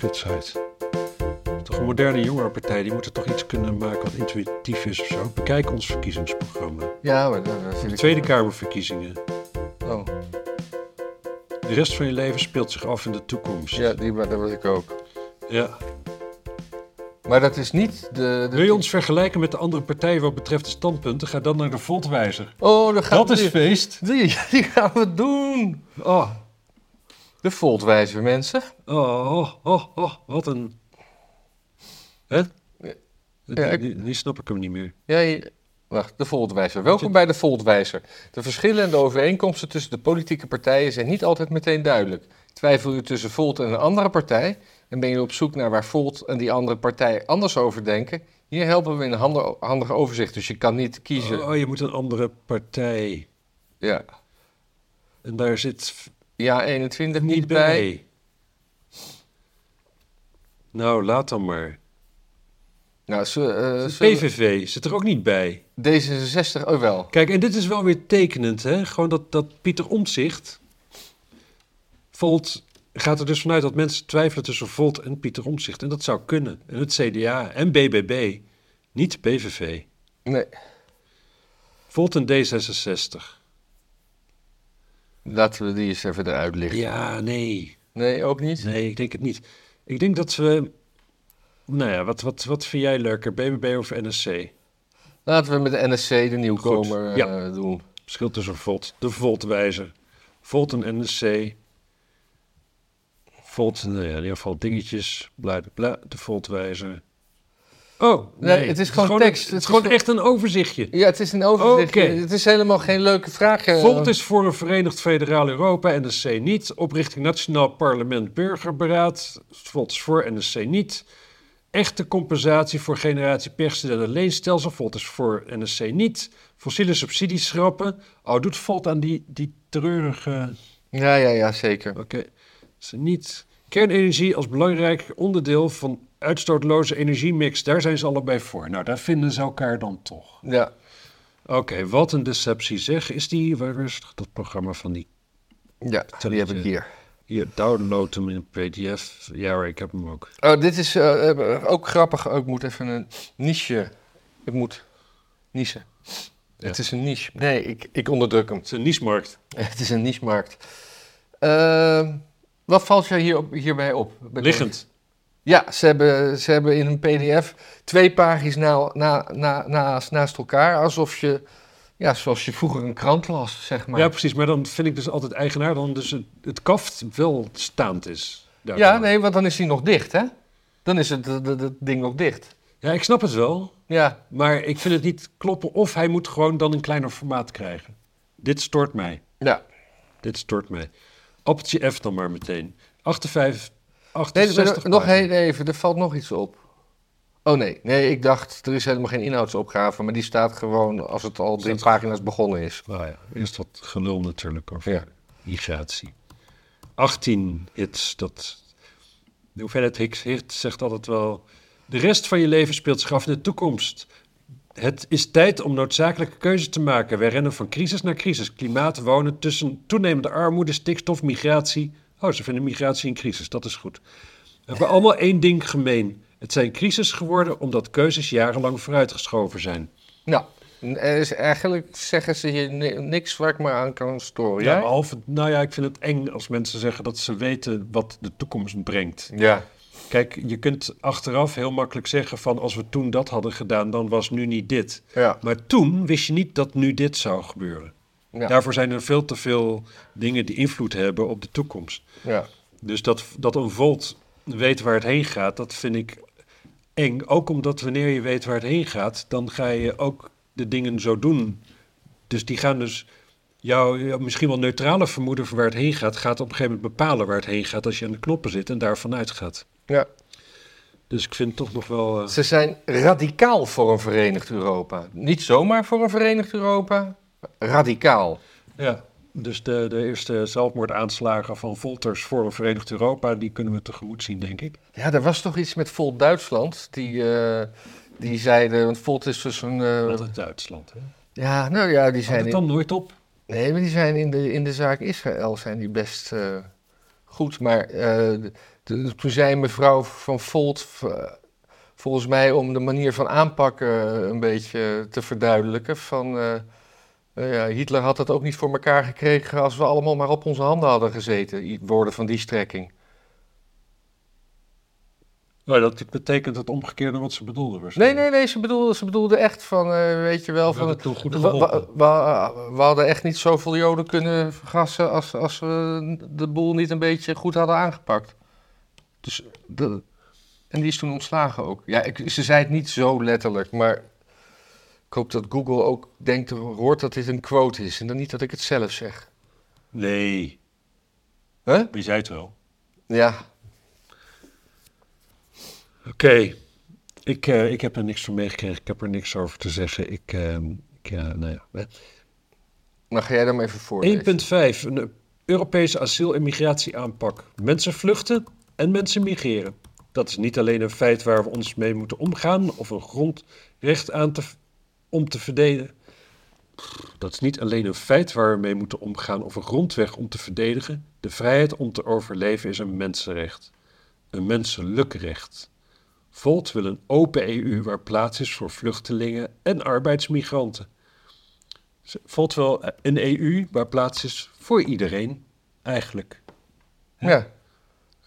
kutsite. Toch een moderne jongerenpartij, die moet er toch iets kunnen maken wat intuïtief is of zo. Bekijk ons verkiezingsprogramma. Ja, maar dat, dat vind ik... Tweede Kamerverkiezingen. Oh, De rest van je leven speelt zich af in de toekomst. ja, die, maar dat was ik ook. Ja. Maar dat is niet de... de Wil je ons vergelijken met de andere partijen wat betreft de standpunten? Ga dan naar de Voltwijzer. Oh, dan gaan Dat is feest. Die, die gaan we doen. Oh, De Voltwijzer, mensen. oh, oh, oh, oh, wat een... Hè? Ja, ik- die snap ik hem niet meer. Ja, je- wacht, de Voltwijzer. Welkom bij de Voltwijzer. De verschillen en de overeenkomsten tussen de politieke partijen zijn niet altijd meteen duidelijk. Twijfel je tussen Volt en een andere partij en ben je op zoek naar waar Volt en die andere partij anders over denken? Hier helpen we in een handig, overzicht, dus je kan niet kiezen. Oh, je moet een andere partij. Ja, En daar zit ja 21 niet, niet bij. bij. Nou, laat dan maar. Nou, ze, eh, PVV zit er ook niet bij. D66, oh wel. Kijk, en dit is wel weer tekenend, hè? Gewoon dat, dat Pieter Omtzigt... Volt gaat er dus vanuit dat mensen twijfelen tussen Volt en Pieter Omtzigt. En dat zou kunnen. En het CDA en BBB, niet PVV. Nee, Volt en D66. Laten we die eens even eruit lichten. Ja, nee. Nee, ook niet? Nee, ik denk het niet. Ik denk dat we... Nou ja, wat, wat, wat vind jij leuker, BBB of NSC? Laten we met de NSC de nieuwkomer Goed, ja. eh, doen. Verschil tussen Volt, de Voltwijzer. Volt en NSC. Volt, nou ja, in ieder geval dingetjes, bla bla, de Voltwijzer. Oh, nee, Nee, het is gewoon tekst. Het Het is gewoon echt een overzichtje. Ja, het is een overzicht. Oké. Het is helemaal geen leuke vraag. eh. Volt is voor een verenigd federaal Europa, NSC niet. Oprichting Nationaal Parlement Burgerberaad, Volt is voor, NSC niet. Echte compensatie voor generatie percedelle leenstelsel, Volt is voor, NSC niet. Fossiele subsidies schrappen. Oh, doet Volt aan die, die treurige... Ja, ja, ja, zeker. Oké, ze niet. Kernenergie als belangrijk onderdeel van uitstootloze energiemix, daar zijn ze allebei voor. Nou, daar vinden ze elkaar dan toch. Ja. Oké, wat een deceptie zeg. Is die, waar is dat programma van die? Ja, die heb ik hier. Hier, download hem in pdf. Ja ik heb hem ook. Oh, dit is eh, eh, ook grappig. Oh, ik moet even een niche. Ik moet. Ja. Het is een niche. Nee, ik, ik onderdruk hem. Het is een niche-markt. Het is een niche-markt. Ehm, wat valt jou hier op, hierbij op? Liggend. Ja, ze hebben, ze hebben in een pdf twee pagina's na, na, na, naast, naast elkaar. Alsof je, ja, zoals je vroeger een krant las, zeg maar. Ja, precies. Maar dan vind ik dus altijd eigenaar dan dus het, het kaft wel staand is. Ja, nee, want dan is hij nog dicht, hè? Dan is het, het, het- het ding nog dicht. Ja, ik snap het wel. Ja, Maar ik vind het niet kloppen. Of hij moet gewoon dan een kleiner formaat krijgen. Dit stoort mij. ja. Dit stoort mij. Appeltje F dan maar meteen. 58, Nee, 68 maar nog heel even, er valt nog iets op. Oh nee, nee, ik dacht, er is helemaal geen inhoudsopgave, maar die staat gewoon als het al drie pagina's begonnen is. Nou ja, eerst wat gelul natuurlijk over Ja. migratie. 18 hits, dat... De hoeveelheid hits, hits zegt altijd wel... De rest van je leven speelt zich af in de toekomst. Het is tijd om noodzakelijke keuzes te maken. Wij rennen van crisis naar crisis. Klimaat, wonen, tussen toenemende armoede, stikstof, migratie. Oh, ze vinden migratie een crisis, dat is goed. We hebben allemaal één ding gemeen. Het zijn crisis geworden omdat keuzes jarenlang vooruitgeschoven zijn. Nou, er is eigenlijk, zeggen ze hier ni- niks waar ik me aan kan storen. Ja, behalve, nou ja, ik vind het eng als mensen zeggen dat ze weten wat de toekomst brengt. Ja. Kijk, je kunt achteraf heel makkelijk zeggen van als we toen dat hadden gedaan, dan was nu niet dit. Ja. Maar toen wist je niet dat nu dit zou gebeuren. Ja. Daarvoor zijn er veel te veel dingen die invloed hebben op de toekomst. ja. Dus dat, dat een volt weet waar het heen gaat, dat vind ik eng. Ook omdat wanneer je weet waar het heen gaat, dan ga je ook de dingen zo doen. Dus die gaan dus jouw misschien wel neutrale vermoeden voor waar het heen gaat, gaat op een gegeven moment bepalen waar het heen gaat als je aan de knoppen zit en daarvan uitgaat. ja. Dus ik vind het toch nog wel. eh, Ze zijn radicaal voor een verenigd Europa. Niet zomaar voor een verenigd Europa, radicaal. ja. Dus de, de eerste zelfmoordaanslagen van Volters voor een Verenigd Europa, die kunnen we tegemoet zien, denk ik. Ja, er was toch iets met Volt Duitsland, die, eh, die zeiden, want Volt is dus een... Altijd Duitsland. Hè? ja, nou ja, die Had zijn... het In, dan nooit op? nee, maar die zijn in de, in de zaak Israël zijn die best eh, goed, maar er de- toen zei mevrouw van Volt, volgens mij om de manier van aanpakken een beetje te verduidelijken, van eh, Hitler had het ook niet voor elkaar gekregen als we allemaal maar op onze handen hadden gezeten. Woorden van die strekking. Nou, dat betekent het omgekeerde wat ze bedoelden. Nee, waarschijnlijk. nee, nee, ze bedoelde, ze bedoelde echt van, eh, weet je wel, We van... hadden toen goed We, we, geholpen. we- we hadden echt niet zoveel Joden kunnen vergassen als, als we de boel niet een beetje goed hadden aangepakt. Dus de, en die is toen ontslagen ook. Ja, ik, ze zei het niet zo letterlijk, maar ik hoop dat Google ook denkt, hoort dat dit een quote is en dan niet dat ik het zelf zeg. Nee, Huh? wie zei het wel? Ja, Oké, ik, eh, ik heb er niks van meegekregen. Ik heb er niks over te zeggen. Ik, ehm, ik nou ja. dan ga jij dan maar even voor. 1.5. Een Europese asiel- en migratieaanpak. Mensen vluchten en mensen migreren. Dat is niet alleen een feit waar we ons mee moeten omgaan of een grondrecht aan te, om te verdedigen. Dat is niet alleen een feit waar we mee moeten omgaan of een grondweg om te verdedigen. De vrijheid om te overleven is een mensenrecht. Een menselijk recht. Volt wil een open EU waar plaats is voor vluchtelingen en arbeidsmigranten. Volt wel een EU waar plaats is voor iedereen, eigenlijk. Ja,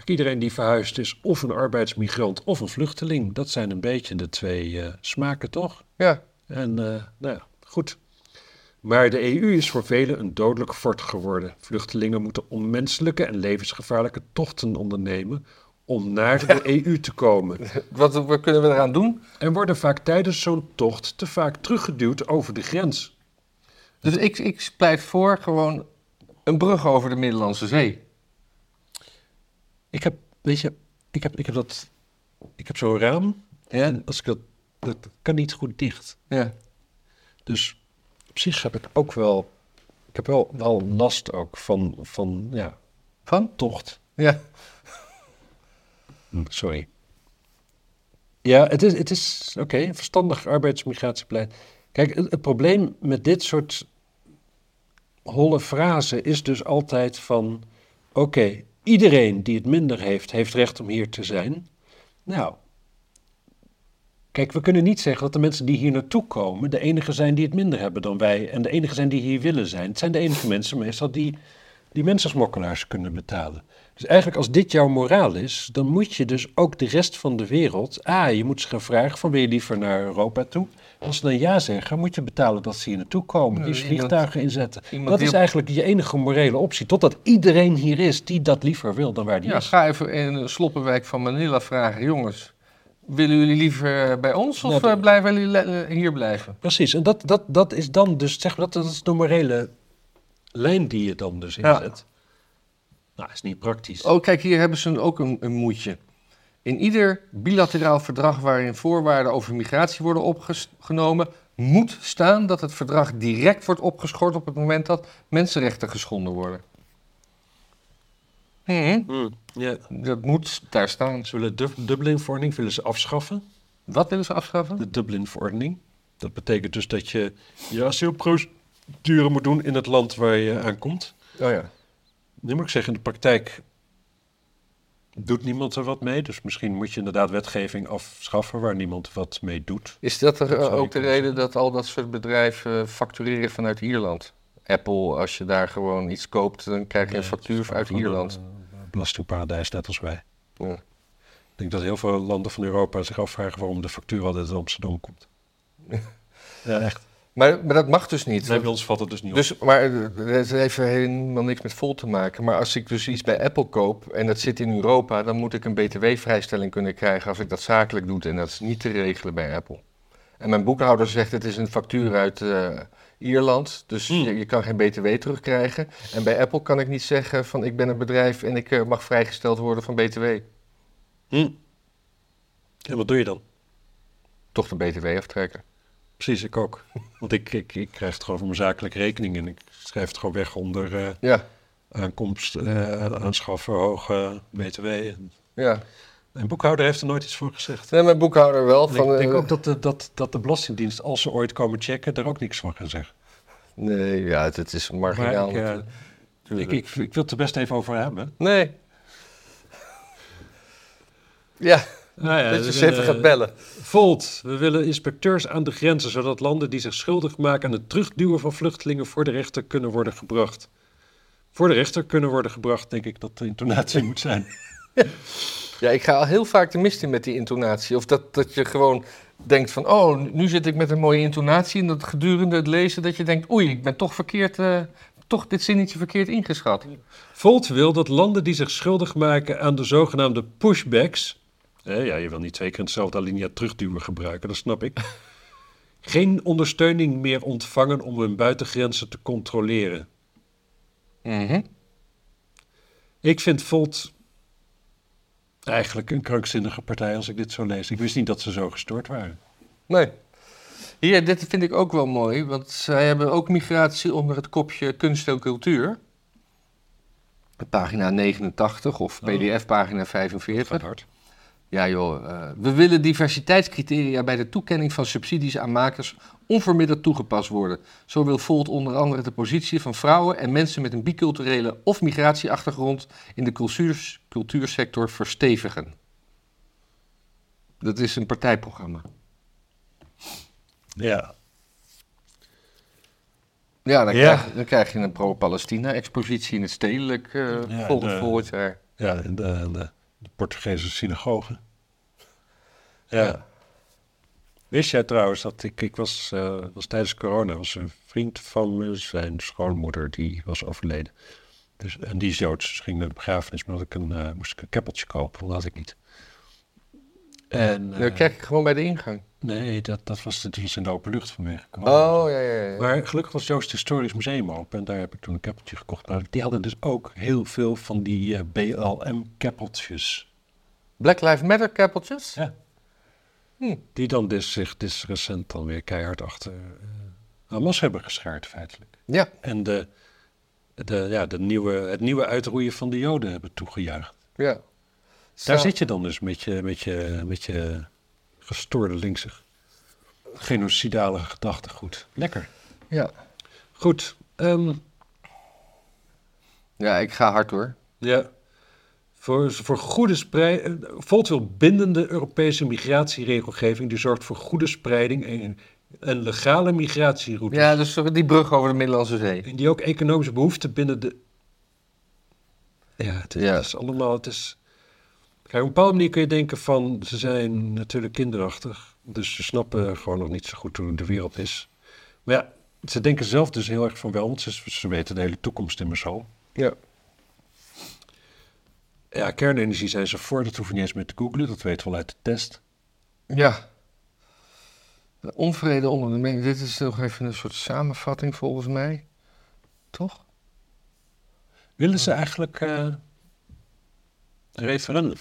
Eigenlijk Iedereen die verhuisd is, of een arbeidsmigrant of een vluchteling. Dat zijn een beetje de twee eh, smaken, toch? ja. En eh, nou ja, goed. Maar de EU is voor velen een dodelijk fort geworden. Vluchtelingen moeten onmenselijke en levensgevaarlijke tochten ondernemen om naar de EU te komen. Wat, wat kunnen we eraan doen? En worden vaak tijdens zo'n tocht te vaak teruggeduwd over de grens. Dus ik, ik pleit voor gewoon een brug over de Middellandse Zee. Ik heb, weet je, ik heb, ik heb dat, ik heb zo'n raam. En als ik dat, dat kan niet goed dicht. Ja. Dus op zich heb ik ook wel, ik heb wel, wel last ook van, van, ja, Van? tocht. Ja. Hm, Sorry. Ja, het is, het is oké, verstandig arbeidsmigratiebeleid. Kijk, het, het probleem met dit soort holle frazen is dus altijd van... Oké, iedereen die het minder heeft, heeft recht om hier te zijn. Nou, kijk, we kunnen niet zeggen dat de mensen die hier naartoe komen... de enige zijn die het minder hebben dan wij... en de enige zijn die hier willen zijn. Het zijn de enige mensen meestal die, die mensensmokkelaars kunnen betalen. Dus eigenlijk als dit jouw moraal is, dan moet je dus ook de rest van de wereld... Ah, je moet ze gaan vragen van wil je liever naar Europa toe? Als ze dan ja zeggen, moet je betalen dat ze hier naartoe komen. Ja, Die iemand- vliegtuigen inzetten. Dat is eigenlijk je enige morele optie. Totdat iedereen hier is die dat liever wil dan waar die Ja, is. ga even in een sloppenwijk van Manila vragen. Jongens, willen jullie liever bij ons of Nou, eh, blijven jullie eh, hier blijven? Precies, en dat, dat, dat is dan dus, zeg maar, dat, dat is de morele lijn die je dan dus Ja. inzet. Nou, is niet praktisch. Oh, kijk, hier hebben ze ook een, een moedje. In ieder bilateraal verdrag waarin voorwaarden over migratie worden opgenomen, moet staan dat het verdrag direct wordt opgeschort op het moment dat mensenrechten geschonden worden. Hm, Hmm, ja. Dat moet daar staan. Ze willen de Dublin-verordening willen ze afschaffen. Wat willen ze afschaffen? De Dublin-verordening. Dat betekent dus dat je je asielprocedure moet doen in het land waar je aankomt. Oh ja. Nu moet ik zeggen, in de praktijk doet niemand er wat mee. Dus misschien moet je inderdaad wetgeving afschaffen waar niemand wat mee doet. Is dat er, Dat eh, ook de reden dat al dat soort bedrijven factureren vanuit Ierland? Apple, als je daar gewoon iets koopt, dan krijg je een factuur uit Ierland. Een belastingparadijs, net als wij. Ja. Ik denk dat heel veel landen van Europa zich afvragen waarom de factuur altijd uit Amsterdam komt. Ja, echt. Maar, maar dat mag dus niet. Nee, bij ons valt het dus niet op. Dus, maar eh, het heeft helemaal niks met vol te maken. Maar als ik dus iets bij Apple koop en dat zit in Europa, dan moet ik een btw-vrijstelling kunnen krijgen als ik dat zakelijk doe. En dat is niet te regelen bij Apple. En mijn boekhouder zegt het is een factuur uit eh, Ierland, dus Hmm. je, je kan geen btw terugkrijgen. En bij Apple kan ik niet zeggen van ik ben een bedrijf en ik eh, mag vrijgesteld worden van btw. Hm. En wat doe je dan? Toch de btw aftrekken. Precies, ik ook. Want ik, ik, ik krijg het gewoon van mijn zakelijke rekening en ik schrijf het gewoon weg onder eh, Ja, aankomst, aanschaffen, hoge btw. En ja. Mijn boekhouder heeft er nooit iets voor gezegd. Nee, mijn boekhouder wel. En Van, ik denk eh, ook dat de, dat, dat de Belastingdienst, als ze ooit komen checken, daar ook niks van gaan zeggen. Nee, ja, het, het is marginaal. Maar ik, eh. Ik, ik, ik wil het er best even over hebben. Nee. Ja, Nou ja, dat je we ze even willen- gaat bellen. Volt, we willen inspecteurs aan de grenzen, zodat landen die zich schuldig maken aan het terugduwen van vluchtelingen voor de rechter kunnen worden gebracht. Voor de rechter kunnen worden gebracht, denk ik dat de intonatie moet zijn. Ja, ik ga al heel vaak de mist in met die intonatie. Of dat, dat je gewoon denkt van, oh, nu zit ik met een mooie intonatie. En dat gedurende het lezen dat je denkt, oei, ik ben toch verkeerd, eh, toch dit zinnetje verkeerd ingeschat. Volt wil dat landen die zich schuldig maken aan de zogenaamde pushbacks. Ja, je wil niet twee keer in hetzelfde alinea terugduwen gebruiken, dat snap ik. geen ondersteuning meer ontvangen om hun buitengrenzen te controleren. Mhm. Ik vind Volt eigenlijk een krankzinnige partij als ik dit zo lees. Ik wist niet dat ze zo gestoord waren. Nee. Hier, dit vind ik ook wel mooi, want zij hebben ook migratie onder het kopje kunst en cultuur. Pagina 89 of Oh. pdf-pagina 45. Gaat hard. Ja joh, eh, we willen diversiteitscriteria bij de toekenning van subsidies aan makers onverminderd toegepast worden. Zo wil Volt onder andere de positie van vrouwen en mensen met een biculturele of migratieachtergrond in de cultuurs- cultuursector verstevigen. Dat is een partijprogramma. Ja. Ja, dan, Ja. Krijg, dan krijg je een pro-Palestina-expositie in het stedelijk Ja, de- volgend jaar. Ja, de, de, de Portugese synagoge. Ja. Ja. Wist jij trouwens dat ik, ik was, eh, was tijdens corona, was een vriend van me, zijn schoonmoeder, die was overleden. Dus, en die is Joods, dus ging naar de begrafenis, maar ik een, eh, moest ik een keppeltje kopen, dat had ik niet. En, Dan eh, krijg ik gewoon bij de ingang. nee, dat, dat was, dat was in de open lucht vanwege corona. Oh, ja, ja, ja. Maar gelukkig was Joost Historisch Museum open en daar heb ik toen een keppeltje gekocht. Maar die hadden dus ook heel veel van die BLM-keppeltjes. Black Lives Matter keppeltjes? Ja. Hm. Die dan dus zich dus recent dan weer keihard achter eh, Hamas hebben geschaard feitelijk. Ja. En de, de, ja, de nieuwe, het nieuwe uitroeien van de Joden hebben toegejuicht. ja. Daar Zo- zit je dan dus met je, met je, met je gestoorde linkse genocidale gedachtegoed. Lekker. Ja. Goed. ehm, ja, ik ga hard hoor. Ja. Voor, voor goede spreiding. Volt wil bindende Europese migratieregelgeving die zorgt voor goede spreiding en, en legale migratieroutes. Ja, dus die brug over de Middellandse Zee. En die ook economische behoeften binnen de. Ja, het is, Ja. het is allemaal. Het is... Kijk, op een bepaalde manier kun je denken van. Ze zijn natuurlijk kinderachtig. Dus ze snappen gewoon nog niet zo goed hoe de wereld is. Maar ja, ze denken zelf dus heel erg van wel, want ze, ze weten de hele toekomst immers al. Ja. Ja, kernenergie zijn ze voor, dat hoef je niet eens meer te googlen, dat weten we al uit de test. Ja. De onvrede onder de mensen. Dit is nog even een soort samenvatting volgens mij. Toch? Willen ze eigenlijk een referendum?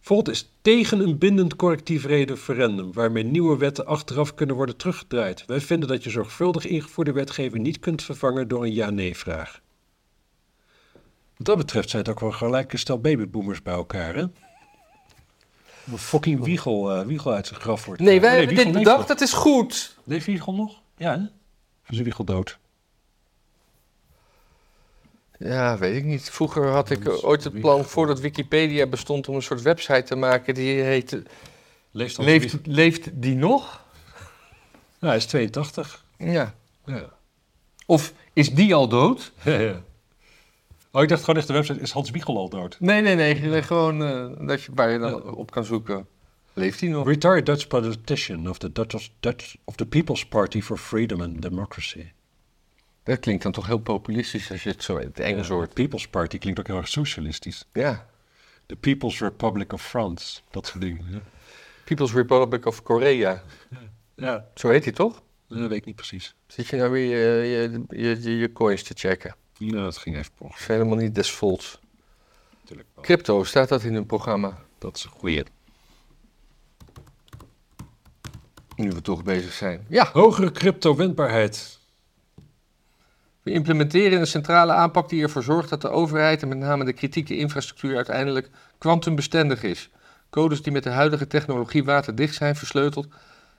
Volt is tegen een bindend correctief referendum, waarmee nieuwe wetten achteraf kunnen worden teruggedraaid. Wij vinden dat je zorgvuldig ingevoerde wetgeving niet kunt vervangen door een ja-nee-vraag. Wat dat betreft zijn het ook wel gelijk een stel babyboomers bij elkaar, hè? Een fucking Wiegel, eh, Wiegel uit zijn graf wordt. Nee, wij Oh, hebben dit bedacht. Het is goed. Leeft Wiegel nog? Ja, hè? Of is Wiegel dood? Ja, weet ik niet. Vroeger had ik Dat eh, ooit het plan, voordat Wikipedia bestond, om een soort website te maken die heette... Leeft, dan Leeft, leeft die nog? Ja, hij is 82. Ja. Ja. Of is die al dood? ja, ja. Oh, ik dacht gewoon echt de website, is Hans Wiegel al dood? Nee, nee, nee. nee, Gewoon eh, dat je, waar je dan op kan zoeken. Leeft die nog? Retired Dutch politician of the, Dutch, Dutch, of the People's Party for Freedom and Democracy. Dat klinkt dan toch heel populistisch als je het zo het Engels Ja, hoort. People's Party klinkt ook heel erg socialistisch. Ja. The People's Republic of France, dat soort dingen. Ja, People's Republic of Korea. ja Zo heet hij toch? dat weet ik niet precies. Zit je nou weer je, je, je, je coins te checken? Nou, dat ging even is helemaal niet des volks. Natuurlijk wel. Crypto, staat dat in hun programma? Dat is een goeie. Nu we toch bezig zijn. Ja, Hogere crypto-wendbaarheid. we implementeren een centrale aanpak die ervoor zorgt dat de overheid en met name de kritieke infrastructuur uiteindelijk kwantumbestendig is. Codes die met de huidige technologie waterdicht zijn versleuteld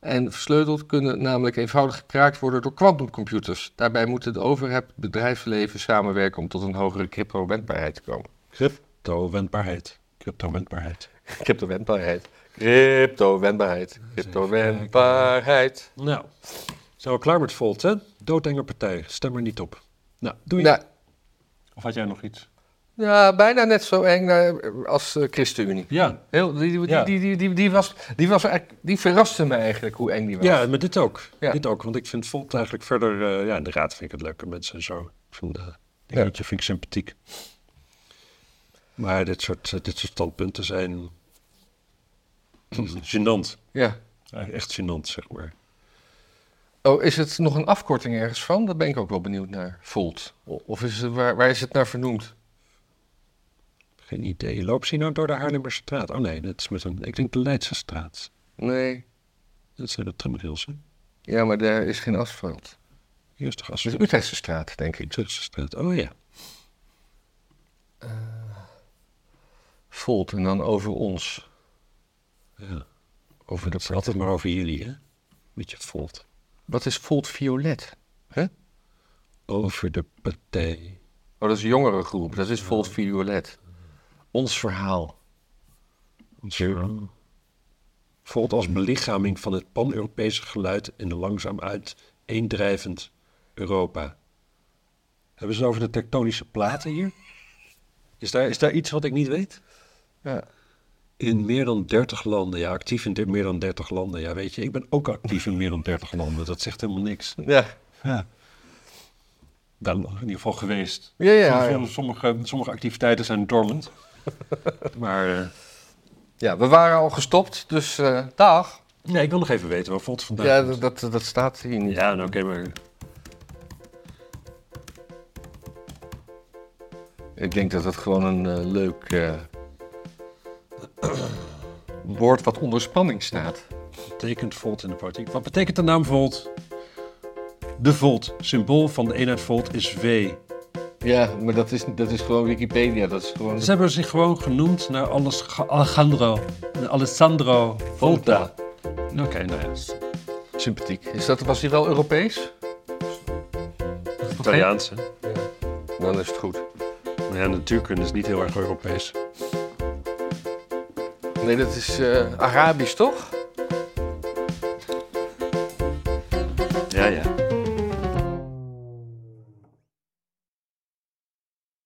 en versleuteld kunnen namelijk eenvoudig gekraakt worden door kwantumcomputers. Daarbij moeten de overheid en het bedrijfsleven samenwerken om tot een hogere crypto-wendbaarheid te komen. Cryp- Crypto-wendbaarheid. Crypto-wendbaarheid. Crypto-wendbaarheid. Crypto-wendbaarheid. Crypto-wendbaarheid. Nou, zijn we klaar met Volt, hè? Doodenge partij. Stem er niet op. Nou, doe je. Nou, Of had jij nog iets? Ja, bijna net zo eng eh, als eh, ChristenUnie. Ja. Heel, die, die, die, die, die, die was, die, was die verraste me eigenlijk hoe eng die was. Ja, maar dit ook. Ja. Dit ook, want ik vind Volt eigenlijk verder... eh, ja, in de raad vind ik het leuke mensen en zo. Ik vind uh, vind ik sympathiek. Maar dit soort, dit soort standpunten zijn... gênant. Ja. Ja, Echt gênant, zeg maar. Oh, is het nog een afkorting ergens van? Daar ben ik ook wel benieuwd naar. Volt. Of is het, waar, waar is het naar vernoemd? Geen idee. Loop ze nou door de Haarlemmerstraat? Oh nee, dat is met een... Ik denk de Leidse straat. Nee. Dat zijn de tramrails, hè? Ja, maar daar is geen asfalt. Hier is toch asfalt? de Utrechtse straat, denk ik. Utrechtse straat. Oh ja. Volt en dan over ons. ja. Over de Het altijd maar over jullie, hè? Beetje Volt. Wat is Volt Violet? Over de partij. Oh, dat is een jongere groep. Dat is Volt Violet. Ons verhaal. Volt als belichaming van het pan-Europese geluid in een langzaam uiteendrijvend Europa. Hebben ze het over de tektonische platen hier? Is daar, is daar iets wat ik niet weet? Ja. In meer dan 30 landen, ja, actief in de- meer dan 30 landen. Ja, weet je, ik ben ook actief in meer dan 30 landen. Dat zegt helemaal niks. Ja. Ja. Daar in ieder geval geweest. Ja, ja, ja. Sommige, sommige, sommige activiteiten zijn dormant. maar eh, Ja, we waren al gestopt, dus eh, dag. nee, ik wil nog even weten waar Volt vandaan Ja, komt. dat, dat, dat staat hier niet. Ja, nou oké, maar... Ik denk dat het gewoon een eh, leuk woord wat onder spanning staat. betekent Volt in de politiek? Wat betekent de naam Volt? De Volt, symbool van de eenheid Volt, is V. Ja, maar dat is, dat is gewoon Wikipedia. Dat is gewoon... Ze hebben zich gewoon genoemd naar alles, Alejandro. Alessandro Volta. Oké, nou ja. Sympathiek. Is dat, was hij wel Europees? Italiaans, hè? Dan is het goed. Maar ja, natuurkunde is niet heel erg Europees. Nee, dat is eh, Arabisch, toch?